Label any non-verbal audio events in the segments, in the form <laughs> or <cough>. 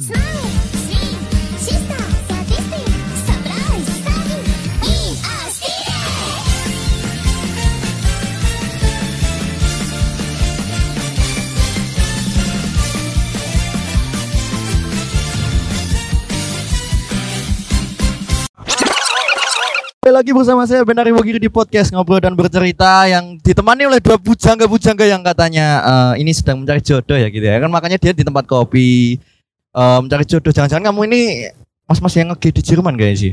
Lagi bersama saya Benar Wogiri di podcast ngobrol dan bercerita yang ditemani oleh dua bujangga-bujangga yang katanya eh, ini sedang mencari jodoh ya gitu ya. Kan makanya dia di tempat kopi eh, mencari jodoh jangan-jangan kamu ini mas-mas yang nge di Jerman kayaknya sih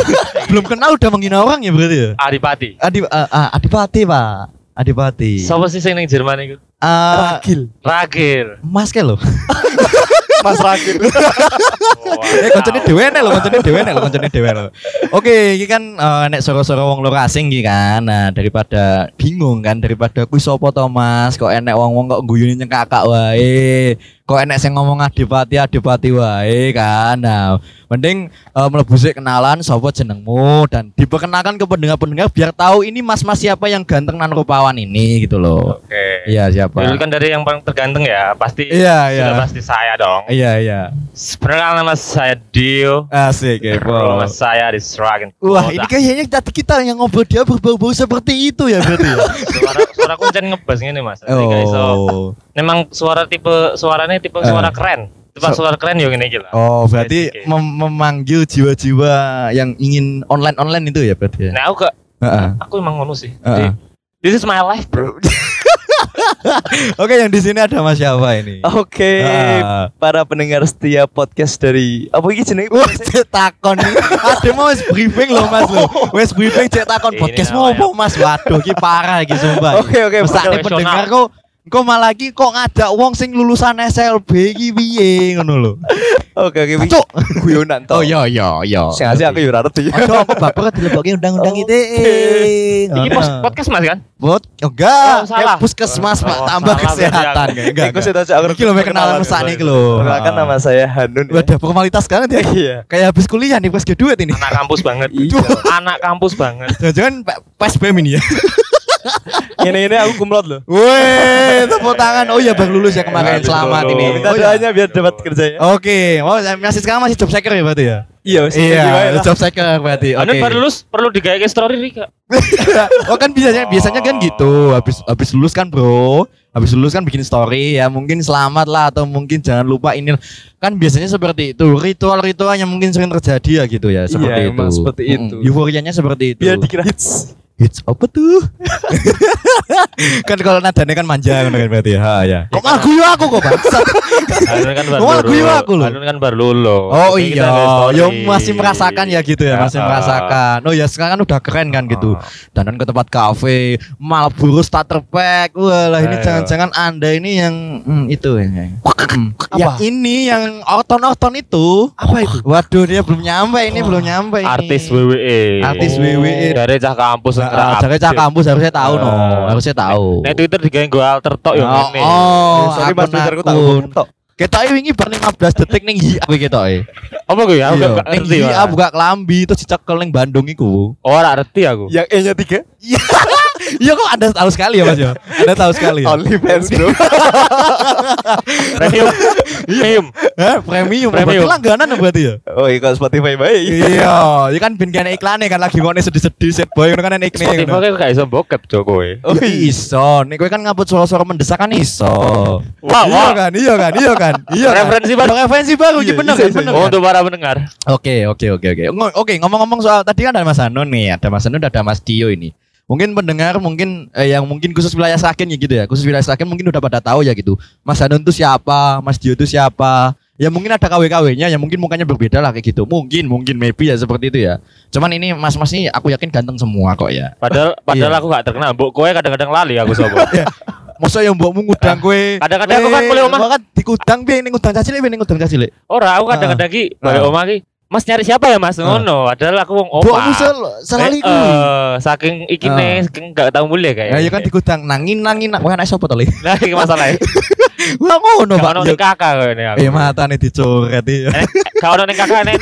<laughs> belum kenal udah menghina orang ya berarti ya Adipati. Adi, eh, ah, Adipati pak Adipati Siapa sih sing ning Jerman iku? Eh, Ragil. Mas ke lo <laughs> Mas Rakit. <laughs> Eh koncone dhewe nek lho, koncone dhewe nek lho, koncone dhewe lho. Oke, iki kan eh, nek soro-soro wong luar asing iki kan. Nah, daripada bingung kan daripada kuwi sapa to Mas, kok enek wong-wong kok guyune nyengkakak wae. Kok enek sing ngomong adipati adipati wae kan. Nah, mending eh, mlebu sik kenalan sapa jenengmu dan diperkenalkan ke pendengar-pendengar biar tahu ini mas-mas siapa yang ganteng nan rupawan ini gitu loh. Oke. Iya, siapa? Dulu kan dari yang paling terganteng ya, pasti Iya, iya. pasti saya dong. Iya, iya. Sebenarnya nama saya Dio. Asik, kepo. Rumah saya di Sragen. Wah, ini kayaknya tadi kita yang ngobrol dia berbau-bau seperti itu ya berarti ya. <laughs> suara suara kuncen ngebas ini Mas. Oh. Memang suara tipe suaranya tipe Eh. suara keren. Tipe So- suara keren yo ngene iki lah. Oh, berarti ya. mem- memanggil jiwa-jiwa yang ingin online-online itu ya berarti ya. Nah, aku gak Heeh. aku emang ngono sih. Heeh. Jadi, This is my life, bro. <laughs> Oke, yang di sini ada Mas siapa ini? Oke, para pendengar setia podcast dari apa iki jenenge? Wah, cek takon nih. Ada mau wes briefing loh Mas lo. Wes <laughs> briefing cek takon Ini podcast mau apa Mas? Waduh, ki parah ki sumpah. Oke, oke, Mesakne profesional. pendengar kok kok malah ki kok ngajak wong sing lulusan SLB ki piye ngono lho. Oke, oke. Cuk. guyonan to. Oh iya iya iya. Sing asli aku yo ora ngerti. Aduh, aku baper dilebokke undang-undang. ITE. Ini pos- podcast Mas kan? Bot, oh, enggak, Oh. Eh, puskesmas Pak, Oh, tambah kesehatan enggak. Iku sudah aku Iki lho mek kenalan mesake iki lho. Perkenalkan nama saya Hanun. ya. Wadah formalitas banget ya. Iya. Kayak habis kuliah nih pas kedua ini. Anak kampus banget. Anak kampus banget. Jangan-jangan BEM ini ya. Ini ini aku kumlot loh. Weh, tepuk tangan. Oh iya baru lulus ya kemarin. Selamat ini. Minta Oh, iya. doanya biar dapat kerja ya. Oke, mau masih sekarang masih job seeker ya berarti ya? Iya. Iya, job seeker berarti. Anu Oke. baru lulus perlu digawe story nih kak. <laughs> oh kan biasanya biasanya kan gitu. Habis habis lulus kan, Bro. Habis lulus kan bikin story ya, mungkin selamat lah atau mungkin jangan lupa ini kan biasanya seperti itu. Ritual-ritual yang mungkin sering terjadi ya gitu ya, seperti Iya, itu. emang seperti itu. Euforianya seperti itu. Biar dikira hits. Apa tuh? <laughs> kan kalau nadanya kan manja kan berarti ya. Ha, ya. Kok malah guyu aku kok, Bangsat? <laughs> Anu kan baru malah guyu aku loh. Anu kan baru lulus. Oh Jadi iya, ya masih merasakan ya gitu ya, masih Ah. merasakan. Oh ya sekarang kan udah keren kan gitu. Dandan ke tempat kafe, Marlboro starter pack. Walah ini jangan-jangan Anda ini yang hmm, itu ya. Hmm. Yang ini yang orton-orton itu. Apa itu? Waduh, dia belum nyampe ini, belum nyampe ini. Artis WWE. Artis Oh. WWE. Dari cah kampus Nah, ah, cah update. kampus harusnya tahu no, Ah. harusnya tahu. Nek Twitter digawe gue alter tok yo Oh, ngene. oh, sorry Mas Twitterku tak tok. Kita wingi bar 15 detik ning HIA kuwi kita e. Apa gue ya? Aku Iya, gak ning ngerti. Mas. buka kelambi terus dicekel ning Bandung iku. Oh, ora ngerti aku. Yang E-nya tiga. Iya <laughs> kok Anda tahu sekali ya Mas ya. Anda tahu sekali ya. Only fans bro. <laughs> Premium. Premium. Hah, premium. Berarti Premium. langganan berarti ya. Oh iya kalau Spotify baik. Iya, <laughs> ya kan ben kene iklane kan lagi ngone sedih-sedih set boy ngono kan enek Spotify kayak gak iso bokep Joko kowe. Oh iso, nih kowe kan ngaput suara-suara mendesak kan iso. Wah, iya kan, iya kan, iya kan, iya. kan. Referensi baru. referensi baru, iya Iya, bener kan, bisa. bener Oh, kan? untuk para pendengar. Oke, oke, oke, oke. Oke, ngomong-ngomong soal tadi kan ada Mas Hanun nih, ada Mas Hanun, ada Mas Dio ini. Mungkin pendengar mungkin eh, yang mungkin khusus wilayah Sragen ya gitu ya. Khusus wilayah Sragen mungkin udah pada tahu ya gitu. Mas Hanun itu siapa, Mas Dio itu siapa. Ya mungkin ada KW-KW-nya ya mungkin mukanya berbeda lah kayak gitu. Mungkin, mungkin maybe ya seperti itu ya. Cuman ini mas-mas ini aku yakin ganteng semua kok ya. Padahal padahal Iya. aku gak terkenal. Mbok kowe kadang-kadang lali aku sapa. <laughs> Masa yang mbokmu ngudang kowe. <laughs> Kadang-kadang aku kan Eh, mulai omah. kan dikudang piye ning ngudang cacilik piye ning ngudang cacilik. Ora, aku kadang-kadang ki balik Ah. omah ki Mas nyari siapa ya Mas? Ngono, padahal aku wong opa. Mbokmu sel- selalu Eh, saking ikine Eh. saking gak tau mulai kayak. Ya, ya kan digudang nangin nangin wah anak sapa to Le? Nah, iki masalahnya. <laughs> Wah ngono Pak. ono ning kakak kene aku. Eh matane dicoret iya. Eh, Gak ono ning kakak ning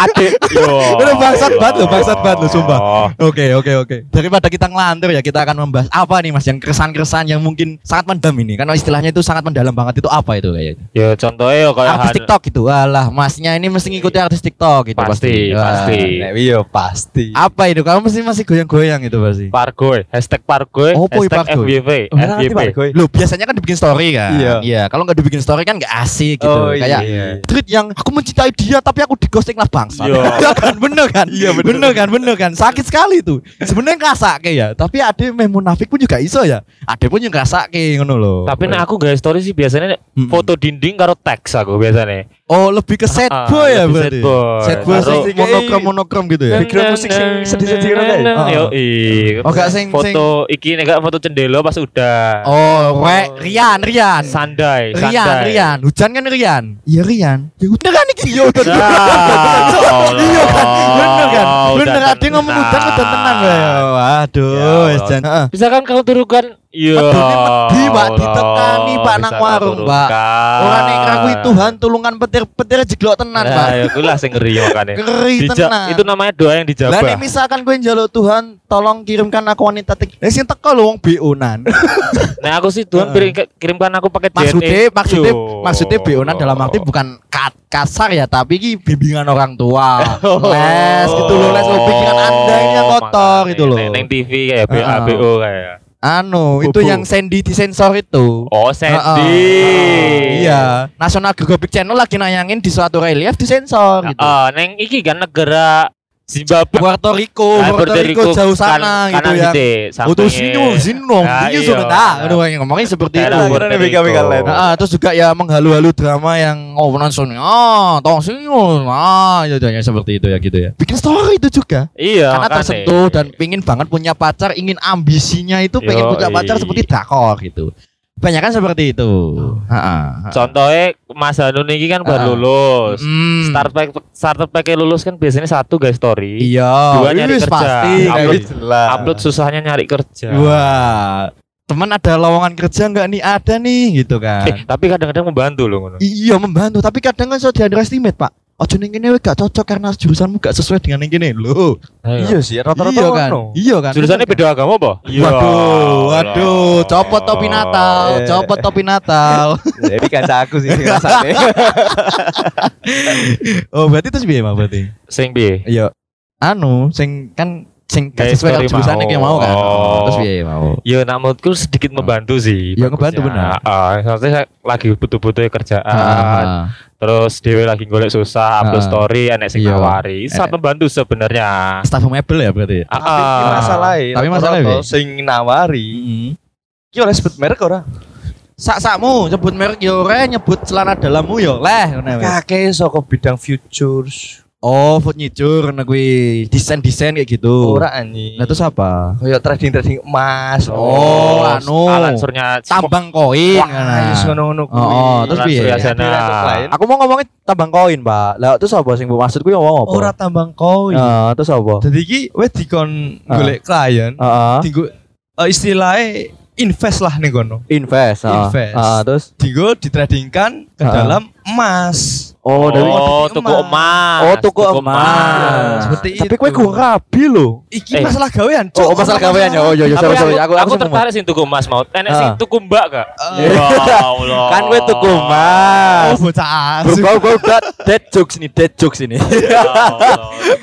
adik. Yo. Udah bangsat banget lo, bangsat banget lo, sumpah. Oke oke oke. Daripada kita ngelantur ya kita akan membahas apa nih Mas yang keresan-keresan yang mungkin sangat mendam ini. Karena istilahnya itu sangat mendalam banget itu apa itu kayaknya. Ya contohnya kayak Artis TikTok gitu. Alah, Masnya ini mesti ngikuti artis TikTok gitu Pasti, Wah. pasti. Nek iya pasti. Apa itu? Kamu mesti masih goyang-goyang itu pasti. Pargoy, hashtag Pargoy, Oh, Boy hashtag Pargoy. FYP, Oh, FYP. Pargoy. Loh, biasanya kan dibikin story kan? Iya. Kalau nggak dibikin story kan nggak asik gitu. Oh, Kayak iya. tweet yang aku mencintai dia tapi aku digosting lah bangsa. Iya. <laughs> Iya kan bener kan? Iya, bener. Bener kan bener kan. Sakit sekali tuh. Sebenarnya ngerasa kayak ya. Tapi ada yang munafik pun juga iso ya. Ada pun yang ngerasa kayak ngono loh. Tapi nek aku guys story sih biasanya nek Mm-mm. foto dinding karo teks aku biasanya. Oh lebih ke sad Ah, boy ya berarti. sad boy. Sad boy sing monokrom monokrom gitu ya. Background musik sing sedih-sedih? Heeh. Yo, iya. Oh, gak sing- foto iki nek foto cendelo pas udah. Oh, we, Rian, Rian. Sandai, Rian. Rian. Hujan kan Rian? Iya Rian. Ya udah kan iki ya udah. Ah, Iya kan, bener kan, bener yang ngomong udah udah tenang ya. Waduh, Ya jan. Bisa kan kau turukan Iya. Medhi, Pak, ditekani, Pak, nang warung, Pak. Orang nek ngakui Tuhan tulungan petir petir jeglok tenan, Nah, Pak. ya kulah sing ngeri makane. Ngeri tenan. Itu namanya doa yang Lah dijabah. nek misalkan gue njaluk Tuhan tolong kirimkan aku wanita tik. Lah sing teko lho wong BO-nan. <laughs> Nah, aku sih Tuhan kirimkan aku pakai maksudnya DNA. maksudnya Yo. maksudnya BO-nan dalam arti bukan kasar ya, tapi ini bimbingan orang tua. <laughs> Les gitu loh, les pikiran Anda ini kotor gitu loh. Neng, TV kayak. BABO kayak. Anu, itu Bubu. yang Sandy disensor itu. Oh, Sandy. Heeh. Iya, National Geographic Channel lagi nayangin di suatu relief disensor gitu. Ah, neng iki kan negara Zimbabwe. Puerto Rico, Ah, Puerto Rico jauh sana gitu ya. Untuk sini, sini dong, Ah, ini iya. sudah nah, aduh, yang ngomongin seperti itu. Rico. Rico. Nah, terus juga ya menghalu-halu drama yang oh nonton ah, tong sini ah, ya ya, seperti itu ya gitu ya. Bikin story itu juga. Iya, Karena tersentuh dan pingin banget punya pacar, ingin ambisinya itu pengen punya pacar seperti Dakor gitu. Banyak kan seperti itu. Heeh. Contohnya Mas Hanun ini kan baru lulus. Hmm. Start pack starter pack lulus kan biasanya satu guys story. Iya, Dua nyari kerja. pasti Upload-. Upload susahnya nyari kerja. Wah, teman ada lowongan kerja nggak nih? Ada nih gitu kan. Eh, tapi kadang-kadang membantu loh ngono. Iya membantu, tapi kadang kan so di underestimate pak. Ojo ning kene gak cocok karena jurusanmu gak sesuai dengan ning kene. Loh. Iya sih, rata-rata Iya kan? Iya kan? Jurusannya kan? beda agama apa? Waduh, waduh, copot topi Natal, copot topi Natal. <laughs> Jadi kaca aku sih sing <laughs> rasane. oh, berarti itu piye Mak, berarti? Sing piye? Iya. Anu, sing kan sing gak sesuai karo story jurusannya mau. kayak mau kan. Oh. Terus piye mau? Ya nak menurutku sedikit membantu sih. Ya, ngebantu benar. Ah, soalnya saya lagi butuh-butuh kerjaan. Terus dewe lagi golek susah, upload Ah. story, enek sing Iya. nawari. Sangat membantu sebenarnya. staff mebel ya berarti. Ah, Tapi ah. masalahnya, Tapi Bi? sing nawari, ki oleh sebut merek ora? Sak-sakmu nyebut merek yo ora nyebut celana dalammu yo leh ngono. Kakek saka bidang futures. Oh, food nyicur ngono kuwi, desain-desain kayak gitu. Ora anjing. Nah, terus apa? Kayak trading-trading emas. Oh, anu. Alan Surnya Tambang koin. Wah, ngono. wis ngono-ngono kuwi. Oh, oh, terus piye? Aku mau ngomongin tambang koin, Pak. Lah terus apa sing mbok maksud kuwi ngomong apa? Ora tambang koin. Nah, terus apa? Jadi iki wis dikon golek klien, Heeh. dienggo eh, istilahnya invest lah nih kono. Invest, heeh. Invest. Heeh, terus Dienggo ditradingkan ke dalam emas. Oh, dari Oh, tuku emas. Oh, tuku emas. Seperti Tapi itu. kowe gue rabi lho. Iki Eh. masalah gawean, Cuk. Oh, masalah gawean ya. Oh, iya iya Tapi sorry sorry. aku, Aku tertarik sih tuku emas mau. Enek sing Ah. tuku mbak gak? <laughs> Ya Allah. Kan gue tuku emas. Oh, bocah. Bro, gue udah dead jokes nih, dead jokes ini. <laughs> Ya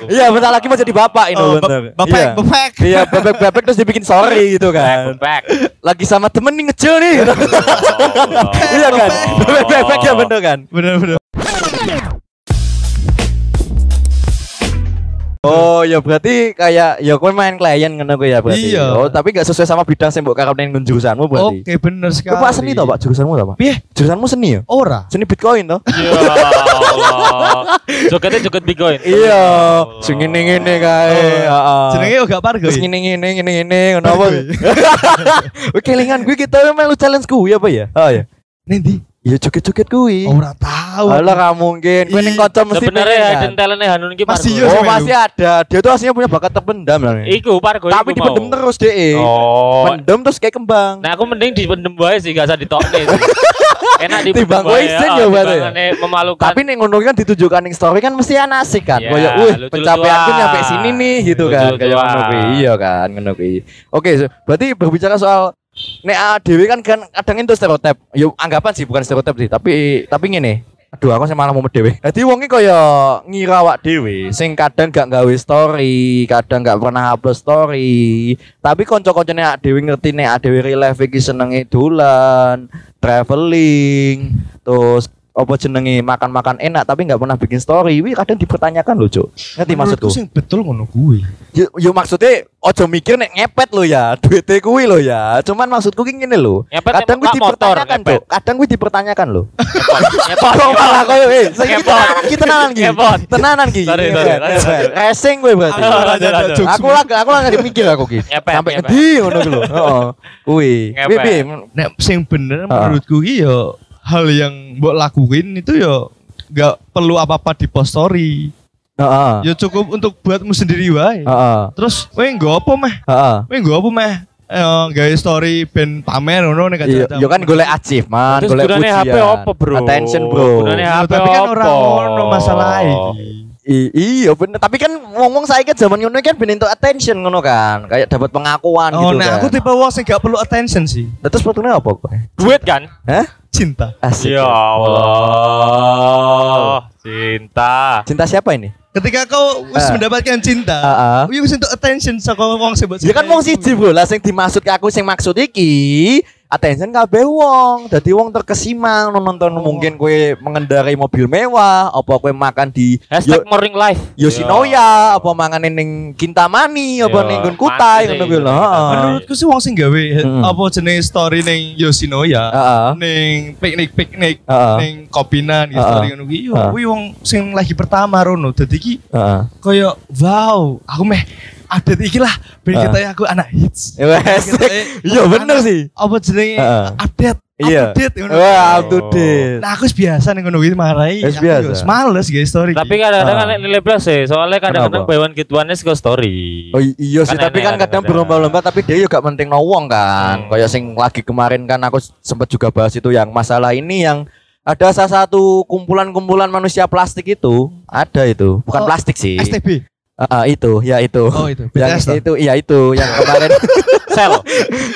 Iya, bentar lagi mau jadi bapak ini Oh, bentar. bebek, Iya. bebek. Iya, bebek-bebek terus dibikin sorry gitu kan. Back. Lagi sama temen nih ngecil nih. Iya kan? Bebek-bebek ya bener kan? Bener bener. Oh, ya berarti kayak ya kowe main klien ngono kowe ya berarti. Iya. Oh, tapi gak sesuai sama bidang sing mbok karepne jurusanmu berarti. Oke, bener sekali. Pak seni toh, Pak? Jurusanmu apa? Piye? Jurusanmu seni ya? Ora. Seni Bitcoin toh? <laughs> Ya Allah. Jogetnya joget Bitcoin. Iya, sing ngene-ngene kae. Heeh. Jenenge gak pargo. Terus ngene ngene ngene ngene ngono apa? <laughs> Kowe kelingan kuwi kita melu challenge kuwi apa ya? Oh ya. Ndi? Ya joget-joget kuwi. Ora tahu. tahu. Alah ra mungkin. Kowe ning kanca mesti Sebenarnya hidden kan? talentnya Hanun iki Masih yo Oh, sampe masih ada. Dia tuh aslinya punya bakat terpendam lah. Iku Pargo Tapi dipendem mau. terus deh. Oh. Pendem terus kayak kembang. Nah aku mending dipendem wae sih gak usah ditokne sih. <laughs> Enak dipendem Timbang wae. isin ah, ya, berarti ya? timbangane memalukan. Tapi nih ngono kan ditunjukkan ning story kan mesti ana asik kan. Iya, Kayak, "Wih, pencapaianku nyampe sini nih" gitu kan. Kayak ngono kuwi. Iya kan, ngono kuwi. Oke, berarti berbicara soal nek awak dhewe kan kan kadang itu stereotip. Yo anggapan sih bukan stereotip sih, tapi tapi ngene. Aduh, aku sih malah mau dhewe. Dadi wong iki kaya ngira awak dhewe sing kadang gak gawe story, kadang gak pernah upload story. Tapi kanca-kancane awak dhewe ngerti nek awak dhewe real life iki senenge dolan, traveling, terus apa jenenge makan-makan enak tapi nggak pernah bikin story. Wih, kadang dipertanyakan loh, Cuk. Ngerti maksudku? sing betul ngono kuwi. Yo, yo maksudnya ojo mikir nek ngepet lo ya, <laughs> duitnya kuwi lo ya. Cuman maksudku ki ngene lo. Ngepet Kadang kuwi dipertanyakan. Cuk. Kadang kuwi dipertanyakan lo. Kok malah koyo eh sing Ngepot. tenanan ki tenanan ki. Racing kowe berarti. Aku lagi aku lagi mikir aku ki. Ngepet, Sampai ngepet. ngendi ngono ki lho. Heeh. Kuwi. Nek sing bener menurutku ki yo hal yang mbok lakuin itu yo gak perlu apa-apa di post story. Heeh. Ya cukup untuk buatmu sendiri wae. Heeh. Terus kowe nggo apa meh? Heeh. Kowe nggo apa meh? Eh, gawe story ben pamer ngono nek Iya, yo kan golek achievement, Terus golek gunane pujian. HP apa, Bro? Attention, Bro. Gunane Ya, HP tapi kan orang ngono masalah iki. Iya bener tapi kan ngomong saya kan zaman ngono kan ben entuk attention ngono kan kayak dapat pengakuan Oh, gitu nah kan aku tipe wong sing gak perlu attention sih. Nah, terus sebetulnya apa kok Duit kan? Hah? Cinta. Asik Ya Allah. Cinta. cinta siapa ini Ketika kau wis Ah. mendapatkan cinta, Ah, ah. wih wis untuk attention saka wong sing mbok ya kan wong siji bro lah sing dimaksud ke aku sing maksud iki attention kabeh wong dadi wong terkesima nonton Oh. mungkin kue mengendarai mobil mewah apa kue makan di Hashtag morning life. Yoshinoya apa mangan ning Kintamani apa Yo, ning Gun Kutai ngono kuwi lho. Menurutku sih wong sing gawe Mm. apa jenis story ning Yoshinoya, Heeh. ning piknik-piknik, Heeh. ning kopinan gitu Heeh. story ngono kuwi. yo, Heeh. Kuwi wong sing lagi pertama rono. Dadi iki Heeh. koyo wow, aku meh update iki lah ben kita aku anak hits. Wes. Ketoke Iya <laughs> bener sih. Apa jenenge Heeh. update Iya. update ngono. Wah, up to date. Nah, aku biasa nih ngono kuwi marai. Wis Aku biasa. Males guys story. Tapi kadang-kadang Ah. kan nilai plus sih. Soalnya kadang-kadang buy one get one ke story. Oh iya sih, Kan tapi kan kadang berlomba-lomba tapi dia juga penting no wong kan. Hmm. Kayak sing lagi kemarin kan aku sempat juga bahas itu yang masalah ini yang ada salah satu kumpulan-kumpulan manusia plastik itu ada itu bukan Oh, plastik sih STB. Ah, ah, itu ya itu. Oh, itu. yang BTS toh? itu iya itu yang kemarin. <laughs> Sel.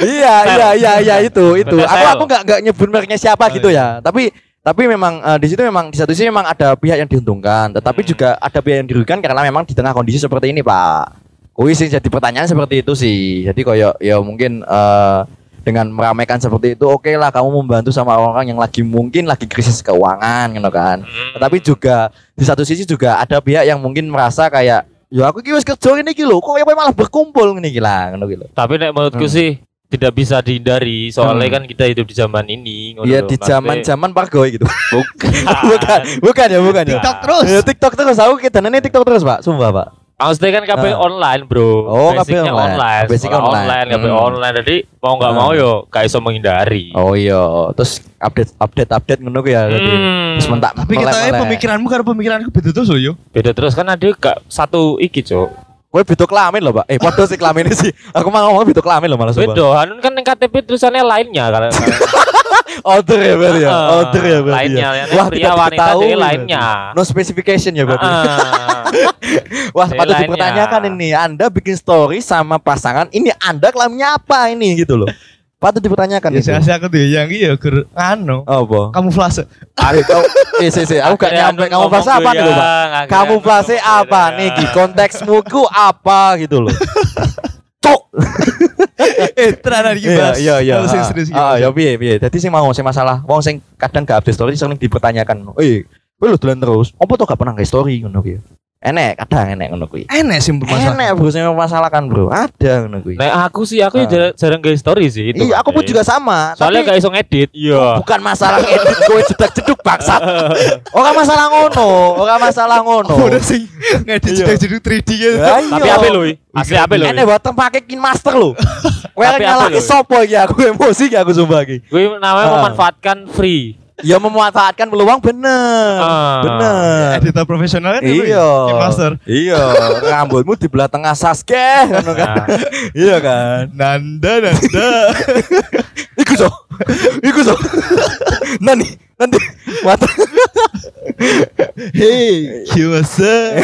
iya iya iya iya itu itu. Aku aku nggak nggak nyebut mereknya siapa Oh, gitu ya. Tapi tapi memang eh, di situ memang di satu sisi memang ada pihak yang diuntungkan. Tetapi Hmm. juga ada pihak yang dirugikan karena memang di tengah kondisi seperti ini pak. Kuwi sih jadi pertanyaan seperti itu sih. Jadi koyo ya mungkin eh, dengan meramaikan seperti itu oke lah kamu membantu sama orang yang lagi mungkin lagi krisis keuangan gitu kan. Hmm. tetapi juga di satu sisi juga ada pihak yang mungkin merasa kayak ya aku ki wis kerja ini lho kok ya malah berkumpul ngene iki lah ngono lho Tapi nek menurutku Hmm. sih tidak bisa dihindari soalnya Hmm. kan kita hidup di zaman ini ngono Iya di Maksudnya- zaman-zaman pargoy gitu. bukan <laughs> bukan, bukan ya, bukan ya. TikTok terus. Ya, TikTok terus aku kita nene TikTok terus, Pak. Sumpah, Pak. Maksudnya kan kabeh Ah. online, Bro. Oh, Basicnya online. online. Basicnya Sekolah online. online, kabeh Hmm. online. Jadi mau nggak Ah. mau yo gak iso menghindari. Oh iya, terus update update update ngono ku ya tadi. Hmm. Terus mentak Tapi kita pemikiranmu karo pemikiranku beda terus loh yo. Beda terus kan ada gak satu iki, Cuk. Kowe beda kelamin loh, Pak. Eh, padha sih kelamin sih. Aku mau ngomong beda kelamin loh malah. Beda, Hanun kan yang KTP tulisannya lainnya karena <laughs> Order ya berarti ya. Order ya berarti. lainnya, ya. yang pria, wanita diketahui jadi berarti. lainnya. No specification ya berarti. Ah. <laughs> Wah, patut dipertanyakan ini. Anda bikin story sama pasangan, ini Anda kelaminnya apa ini gitu loh. Patut dipertanyakan Ya itu. saya aku tuh yang iya ger anu. Apa? Kamuflase. Aduh, kau, eh, sih, sih, aku gak nyampe. Kamu ngomong bahasa apa nih loh, Pak? goyang, akhirnya Kamu Hanun bahasa ngomong apa nih? Konteksmu ku apa gitu loh. <laughs> Cok. <laughs> eh, tenan iki Iya, Bas. iya, iya. Hal sing serius iki, Ah, Bas. ya piye, piye. Dadi sing mau sing masalah wong sing kadang gak update story sering dipertanyakan. Eh, kowe lho dolan terus. Apa tuh gak pernah nge story ngono kuwi? Enek, kadang enek ngono kuwi. Enek sih bermasalah. Enek bro sing mempermasalahkan, Bro. Ada ngono kuwi. Nah, aku sih aku Ah. jarang, jarang guys story sih itu. Iya, aku pun juga sama. Soalnya tapi gak iso ngedit. Iya. bukan masalah <laughs> edit kowe jedak-jeduk bangsat. <laughs> Ora masalah ngono, ora masalah ngono. Udah sih ngedit Iya. jadi 3D gitu. Ya, Tapi iya. apa lho? Asli apa lho? Enek buat pakai kin master lho. <laughs> Kowe nyalahke sopo iki aku emosi iki aku sumpah iki. Gue namanya Ah. memanfaatkan free. Ya memanfaatkan peluang bener. Ah. Bener. Editor profesional kan itu Iya. ya, Game Master. Iya, rambutmu di belah tengah Sasuke ngono kan. Iya kan. Nanda Nanda. <laughs> Iku so. Iku so. Nani, nanti mata. Hey, Kiyomasa. <laughs>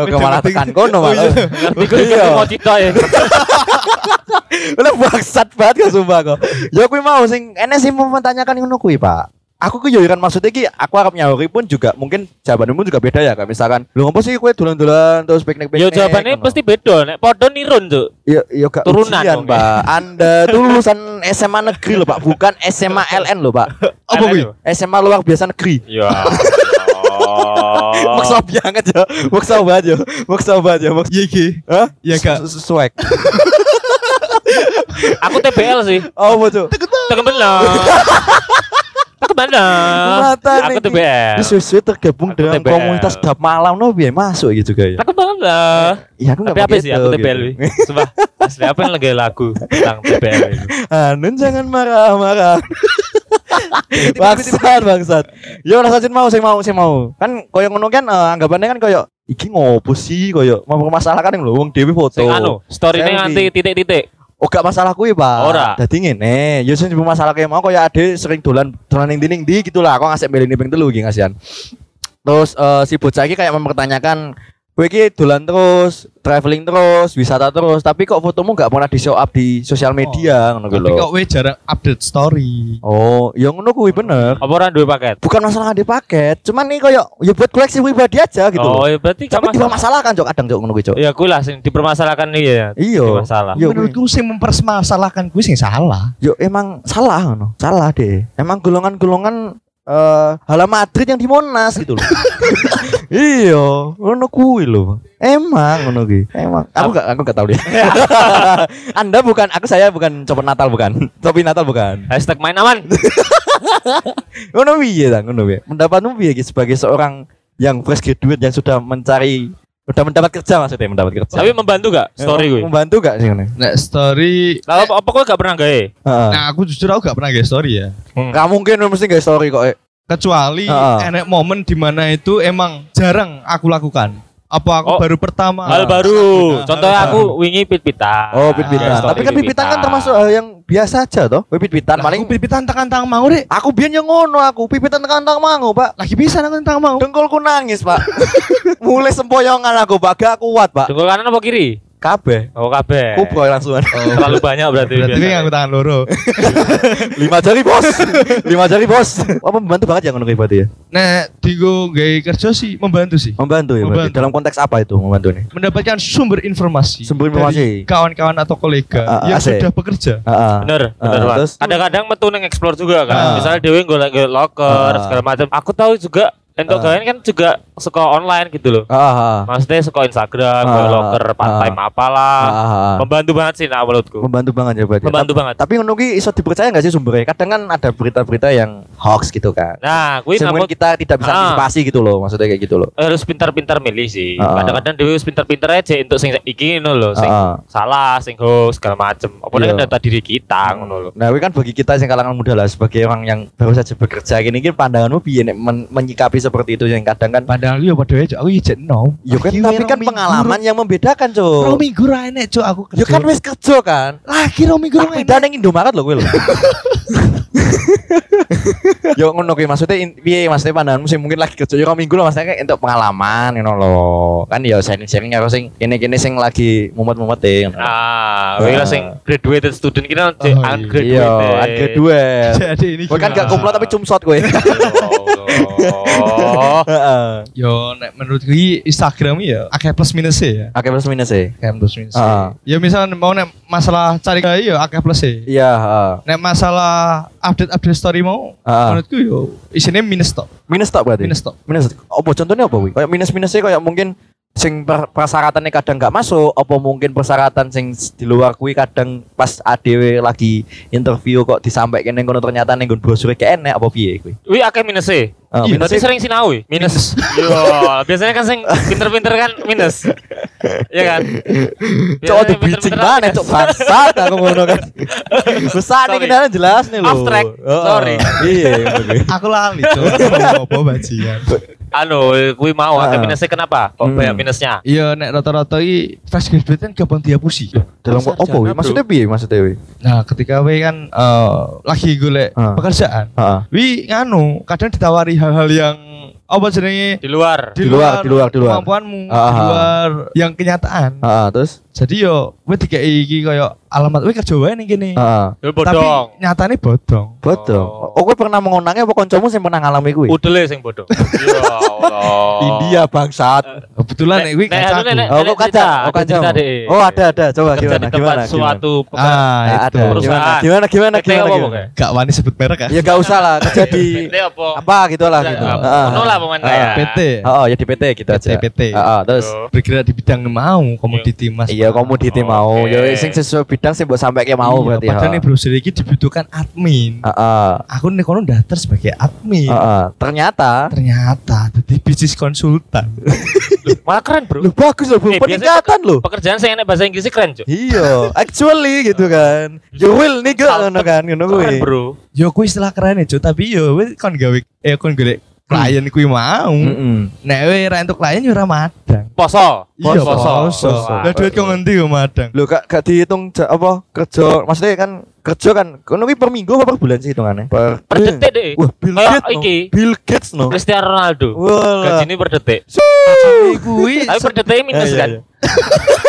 Oke malah tekan kono malah. Ngerti gue Iya. mau cerita ya. <laughs> Lah bangsat banget kok sumpah kok. Ya kuwi mau sing enek sing mempertanyakan ngono kuwi, Pak. Aku ku yo kan maksudnya ki aku harap nyauri pun juga mungkin jawabanmu juga beda ya kayak misalkan lu ngopo sih kue dolan-dolan terus piknik-piknik Yo jawabannya ngono. pasti beda nek padha nirun, Cuk. Iya, iya gak Turunan ujian, Pak. Anda tuh lulusan SMA negeri loh, Pak, bukan SMA LN loh, Pak. <laughs> Apa kuwi? SMA luar biasa negeri. Ya. <laughs> Maksa banget ya. Maksa banget ya. Maksa banget ya. Maksa. Iya ki. Hah? Iya, Kak. Swag. Aku TBL sih. Oh, betul. Tekan bener. Bener. Mata Aku nih. TBL. Sesuai tergabung Aku dengan TBL. komunitas dap malam no biar masuk gitu kayak. Tekan bener. Iya, aku Tapi enggak apa sih aku TBL wi? Sumpah. Asli apa yang lagi lagu tentang TBL itu? Anun jangan marah-marah. bangsat bangsat. Ya ora sajin mau sing mau sing mau. Kan koyo ngono kan eh, anggapannya kan koyo iki ngopo sih koyo mempermasalahkan yang lho wong dhewe foto. Sing anu, story-ne Selfie. nganti titik-titik. Oh gak masalah kuwi, Pak. Ora. Dadi ngene, ya sing masalah kayak mau koyo ade sering dolan dolan ning dinding di gitu lah. Kok ngasih milih ping telu iki ngasihan. Terus eh, si bocah iki kayak mempertanyakan Kowe iki dolan terus, traveling terus, wisata terus, tapi kok fotomu gak pernah di show up di sosial media ngono kuwi Tapi lho. kok we jarang update story. Oh, ya ngono kuwi bener. Apa orang duwe paket? Bukan masalah ada paket, cuman nih koyo ya buat koleksi pribadi aja gitu Oh, ya berarti Tapi kan cok kadang cok ngono kuwi cok. Ya kuwi lah sing dipermasalahkan nih ya. Iya. Masalah. Iya, kuwi. Menurutku sing mempermasalahkan kuwi sing salah. Yo emang salah ngono. Salah deh. Emang golongan-golongan eh hala Madrid yang di Monas gitu loh. <laughs> iya, ngono kuwi lho. Emang ngono kuwi. Emang aku gak aku gak tahu deh. <laughs> Anda bukan aku saya bukan copot Natal bukan. Topi Natal bukan. Hashtag main aman. <laughs> Ngono piye ta ngono piye? Pendapatmu piye Ki, sebagai seorang yang fresh graduate yang sudah mencari udah mendapat kerja maksudnya mendapat kerja. Tapi membantu gak story gue? Membantu gak sih? Nah, story Lah apa, kok gak pernah gawe? Heeh. Nah, aku jujur aku gak pernah nge story ya. Gak mungkin mesti gak story kok. Kecuali Heeh. enek momen di mana itu emang jarang aku lakukan. Apa aku Oh, baru pertama? Hal baru. Nah, Contohnya hal aku wingi pit-pitan. Oh, pit-pitan. Story Tapi kan pit-pitan kan termasuk hal yang biasa aja toh. Kowe Pit-pitan Paling paling pipitan tekan tang mau rek. aku biyen yang ngono aku, pipitan tekan tang mangu, Pak. Lagi bisa tekan tang mau. Dengkulku nangis, Pak. <laughs> Mulai sempoyongan aku, Pak. Gak kuat, Pak. Dengkul kanan apa kiri? Kabeh. Oh kabeh. Kubroy langsungan. Terlalu banyak berarti. Berarti biasanya. aku tangan loro. <laughs> Lima jari, Bos. Lima jari, Bos. Apa membantu banget ya ngono kuwi berarti ya? Nah, digo gawe kerja sih membantu sih. Membantu ya. Membantu. Dalam konteks apa itu membantu nih? Mendapatkan sumber informasi. Sumber informasi. kawan-kawan atau kolega ah, yang sudah bekerja. Heeh. Bener, bener terus? Kadang-kadang metu neng explore juga kan. Misalnya Dewi golek golek locker segala macam. Aku tahu juga Ah. kalian kan juga suka online gitu loh. Heeh, heeh. Maksudnya suka Instagram, Ah. golek locker, part time apalah. Membantu banget sih nah menurutku. Membantu banget ya berarti. Membantu banget. Tapi ki iso dipercaya nggak sih sumbernya? Kadang kan ada berita-berita yang hoax gitu kan. Nah, kuwi namun kita tidak bisa Ah. antisipasi gitu loh, maksudnya kayak gitu loh. harus pintar-pintar milih sih. Ah. Kadang-kadang Dewi harus pintar-pintar aja untuk sing iki ngono lho, sing Ah. salah, sing hoax segala macem. Apa Iya. kan data diri kita ngono lho. Nah, ini kan bagi kita yang kalangan muda lah sebagai orang yang baru saja bekerja gini kan pandanganmu piye nek men- menyikapi seperti itu yang kadang kan Padahal yo padha aja aku ijek no. Yo kan Lagi tapi rong kan pengalaman yang membedakan, Rong Cuk. minggu ra enek, Cuk, aku kerja. Yo kan wis kerja kan. lagi rong minggu rong Aku enek. dan ning Indomaret lho kowe lho. Yo ngono kuwi maksudnya piye maksudnya pandanganmu sing mungkin lagi kerja yo rong minggu lho maksudnya kayak untuk pengalaman ngono lho. Kan yo sharing-sharing karo sing kene-kene sing lagi mumet-mumet e. Ah, lah Ah. sing graduated student kita Oh, iya. ungraduated. Iya, ungraduate. <laughs> Jadi ini Kowe kan gimana? gak kumlot tapi cumsot kowe. <laughs> Oh. Heeh. Yo nek menurutku iki Instagram ya akeh plus minus ya. Akeh plus minus e. Akeh plus minus. Ah. Ya misalnya mau nek masalah cari gaya ya akeh plus e. Iya, heeh. Nek masalah update-update story mau Ah. menurutku yo isinya minus tok. Minus tok berarti. Minus tok. minus apa contohnya apa wi kayak minus minusnya kayak mungkin sing per- persyaratannya kadang nggak masuk apa mungkin persyaratan sing di luar kuwi kadang pas ADW lagi interview kok disampaikan yang kono ternyata ning nggon brosur kayak enek apa piye kuwi Wi akeh minus e. Oh, Iya, minus Berarti sering sinau ya? minus. Yo, biasanya kan sing pinter-pinter kan minus. Iya kan? Cok di bicing mana cok bangsat aku ngono kan. Besar nih kendaraan jelas nih lho. Off track. Oh, Sorry. Iya, ngono kuwi. Aku lali cok. Apa bajingan? Anu, kui mau Ah. akeh minusnya kenapa? Kok Hmm. banyak minusnya? Iya nek rata-rata i fresh graduate kan gampang dihapusi. Dalam opo wi? Maksudnya piye maksudnya wi? Nah, ketika we kan eh, lagi golek Ah. pekerjaan, Heeh. wi nganu kadang ditawari hal-hal yang apa jenenge Di luar. Di luar, di luar, di luar. kemampuanmu, Ah, di ah. luar yang kenyataan. Heeh, terus Jadi yo we dikei iki koyo alamat we kerja wae ning kene. heeh. Yo Tapi bodong. nyatane bodong. Bodong. Oh. Oh, kowe pernah mengonangnya apa kancamu sing pernah ngalami kuwi? Udele sing bodong. <laughs> Ya Allah. India bangsat. Kebetulan nek kuwi Nek- nek anu, kacaku. nek- Oh, kok kaca? Oh, ada kaca. Oh, ada ada. Coba Kerja gimana gimana? suatu Ah, itu. Perusahaan. Gimana gimana gimana? gimana? Gak wani sebut merek kan? Ya gak usah lah <laughs> kerja di apa? apa gitu lah gitu. Ya, lah pemain saya. PT. Oh, ya di PT gitu aja. PT. Heeh, terus. Bergerak di bidang mau komoditi mas. iya komoditi Oke. mau. Ya sing sesuai bidang sing mbok sampai kayak mau Iya, berarti. Padahal nih browser ini dibutuhkan admin. Heeh. Aku nih kono daftar sebagai admin. Heeh. Ternyata Ternyata jadi bisnis konsultan. <laughs> Malah keren, Bro. lu bagus loh. Eh, peningkatan loh. Pekerjaan saya enak bahasa Inggrisnya keren, Cuk. Iya, actually gitu kan. You will nigga ngono kan, ngono kuwi. Bro. yo kuwi istilah keren ya, Cuk, tapi yo kon gawe eh kon golek klien kuwi mau. Heeh. Nek we ra entuk klien yo ora madang. Poso. Iya, poso. poso. Lah duit kok ngendi yo madang. Lu gak gak dihitung apa kerja maksudnya kan kerja kan kono kuwi per minggu apa per bulan sih hitungannya? Per Per detik deh. Wah, Bill Gates. no. iki. Bill Gates no. Cristiano Ronaldo. Wah. Gajinya per detik. Kuwi Tapi per detik minus Iya, kan. <laughs>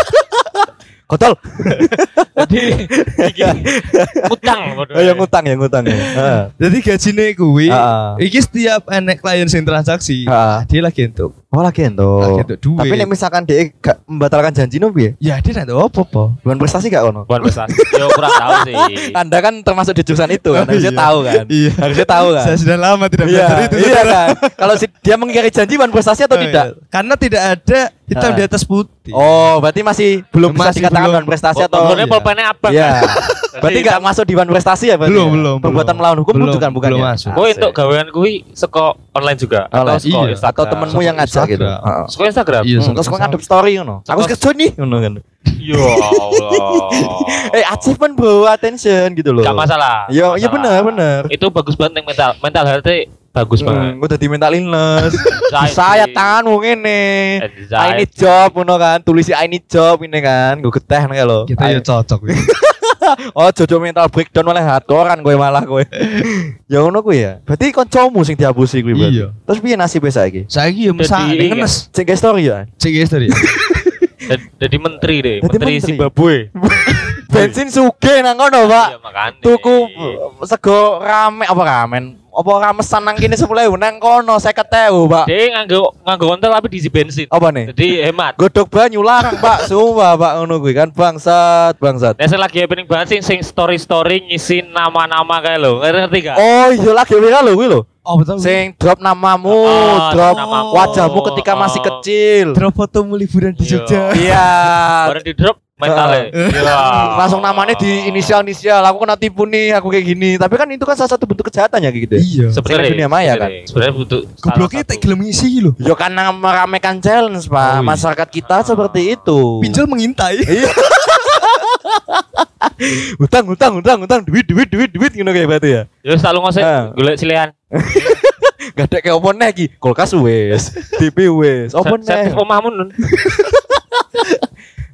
Kotor. <laughs> Jadi iki utang. Oh, yang ngutang ya ngutang ya. <laughs> Heeh. Jadi gajine kuwi iki setiap enek klien sing transaksi, Heeh. dia lagi entuk. Oh lagi ento. Lagi entuk duit. Tapi nek misalkan dia gak membatalkan janji no piye? Ya dia entuk apa-apa. Bukan prestasi gak kono? Bukan besar. Yo kurang tahu sih. <laughs> Anda kan termasuk di jurusan itu kan, Oh, harusnya iya. tahu kan. Iya. Harusnya tahu kan. Saya sudah lama tidak Iya, belajar itu. iya kan. Kalau si, dia mengingkari janji bukan prestasi atau Oh, tidak? iya. Karena tidak ada hitam Ah. di atas putih. Oh, berarti masih belum bisa Masih dikatakan belum. bukan prestasi Oh, atau iya. pulpennya abang. Iya. <laughs> Jadi Berarti nggak hitam- masuk di prestasi ya berarti? Belum, ya? belum, Perbuatan melawan hukum Belum, bukan bukan belum ya? masuk. Gue untuk gawean kui seko online juga Oh, atau iya. Instagram. Atau temenmu yang ngajak gitu. Instagram. Heeh. Seko Instagram. Iya, Hmm, Terus ngadep story ngono. Aku kerja nih ngono kan. Ya Allah. <laughs> Eh achievement bro, attention gitu loh. Gak masalah. Iya, Gak iya masalah. benar, benar. Itu bagus banget nih mental. Mental health bagus banget. Hmm, udah di mental illness. <laughs> Saya tanganmu ngene. Anxiety. I need job ngono kan. Tulisi I need job ini kan. Gue geteh nih lo. Kita ya cocok. <laughs> <laughs> Oh, jojo mental breakdown malah hardcorean kowe malah kowe. <laughs> ya ngono kuwi ya. Berarti kancamu sing dihapusi kuwi berarti. Iya. Terus piye nasibnya saiki? Saiki yo mesak Jadi, ngenes. Cek guys story ya. Cek tadi. Jadi- Jadi menteri deh, Jadi menteri, menteri. Zimbabwe. <laughs> Bensin suge nang kono, Pak. Iya. Tuku sego rame apa ramen? Apa ramesan nang kene 10.000 nang kono 50.000, Pak. Dia nganggo nganggo kontel tapi diisi bensin. Apa nih? Jadi hemat. Godok banyu larang, Pak. Sumpah, Pak ngono kuwi kan bangsat, bangsat. Nah, saya lagi happening banget sih sing story-story ngisi nama-nama kayak lo. Ngerti gak? Oh, iya lagi viral lho kuwi lho. Oh betul. Sing drop namamu, Oh, drop namamu. wajahmu ketika masih Oh. kecil. Drop fotomu liburan di Iya. Jogja. Iya. Baru di drop mentalnya. <laughs> Iya. Langsung namanya di inisial-inisial. Aku kena tipu nih, aku kayak gini. Tapi kan itu kan salah satu bentuk kejahatan ya kayak gitu. ya. Iya. Sebenarnya dunia maya kan? sebenarnya- butuh Gobloknya tak gelem ngisi lho. Ya karena meramekan challenge, Pak. Oh, iya. Masyarakat kita seperti itu. Pinjol mengintai. Iya. <laughs> hutang, hutang, hutang, hutang, duit, duit, duit, duit, gitu kayak berarti ya. Ya selalu ngosek Ah. golek silihan. <laughs> Gak ada kayak opo nih, Ki. kulkas wes, TV wes, opo Servis nih. omahmu nun.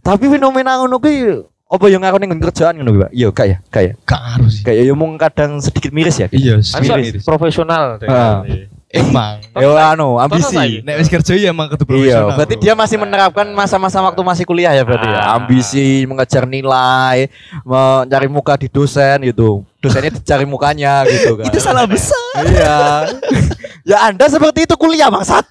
Tapi fenomena ngono kuwi apa yang ngakoni nggon kerjaan ngono kuwi, Pak? Iya, kayak, kayak, Gak ngaruh sih. kayak ya mung kadang sedikit miris ya. Iya, Kan miris. profesional. Ah. Emang. <laughs> Ya anu, ambisi. Nek wis kerja ya emang kudu Iya, profesional. berarti dia masih menerapkan masa-masa waktu masih kuliah ya berarti ya. Ah. Ambisi, mengejar nilai, mencari muka di dosen gitu. Dosennya dicari mukanya gitu <laughs> kan. Itu salah besar. Iya. <laughs> ya Anda seperti itu kuliah bangsat.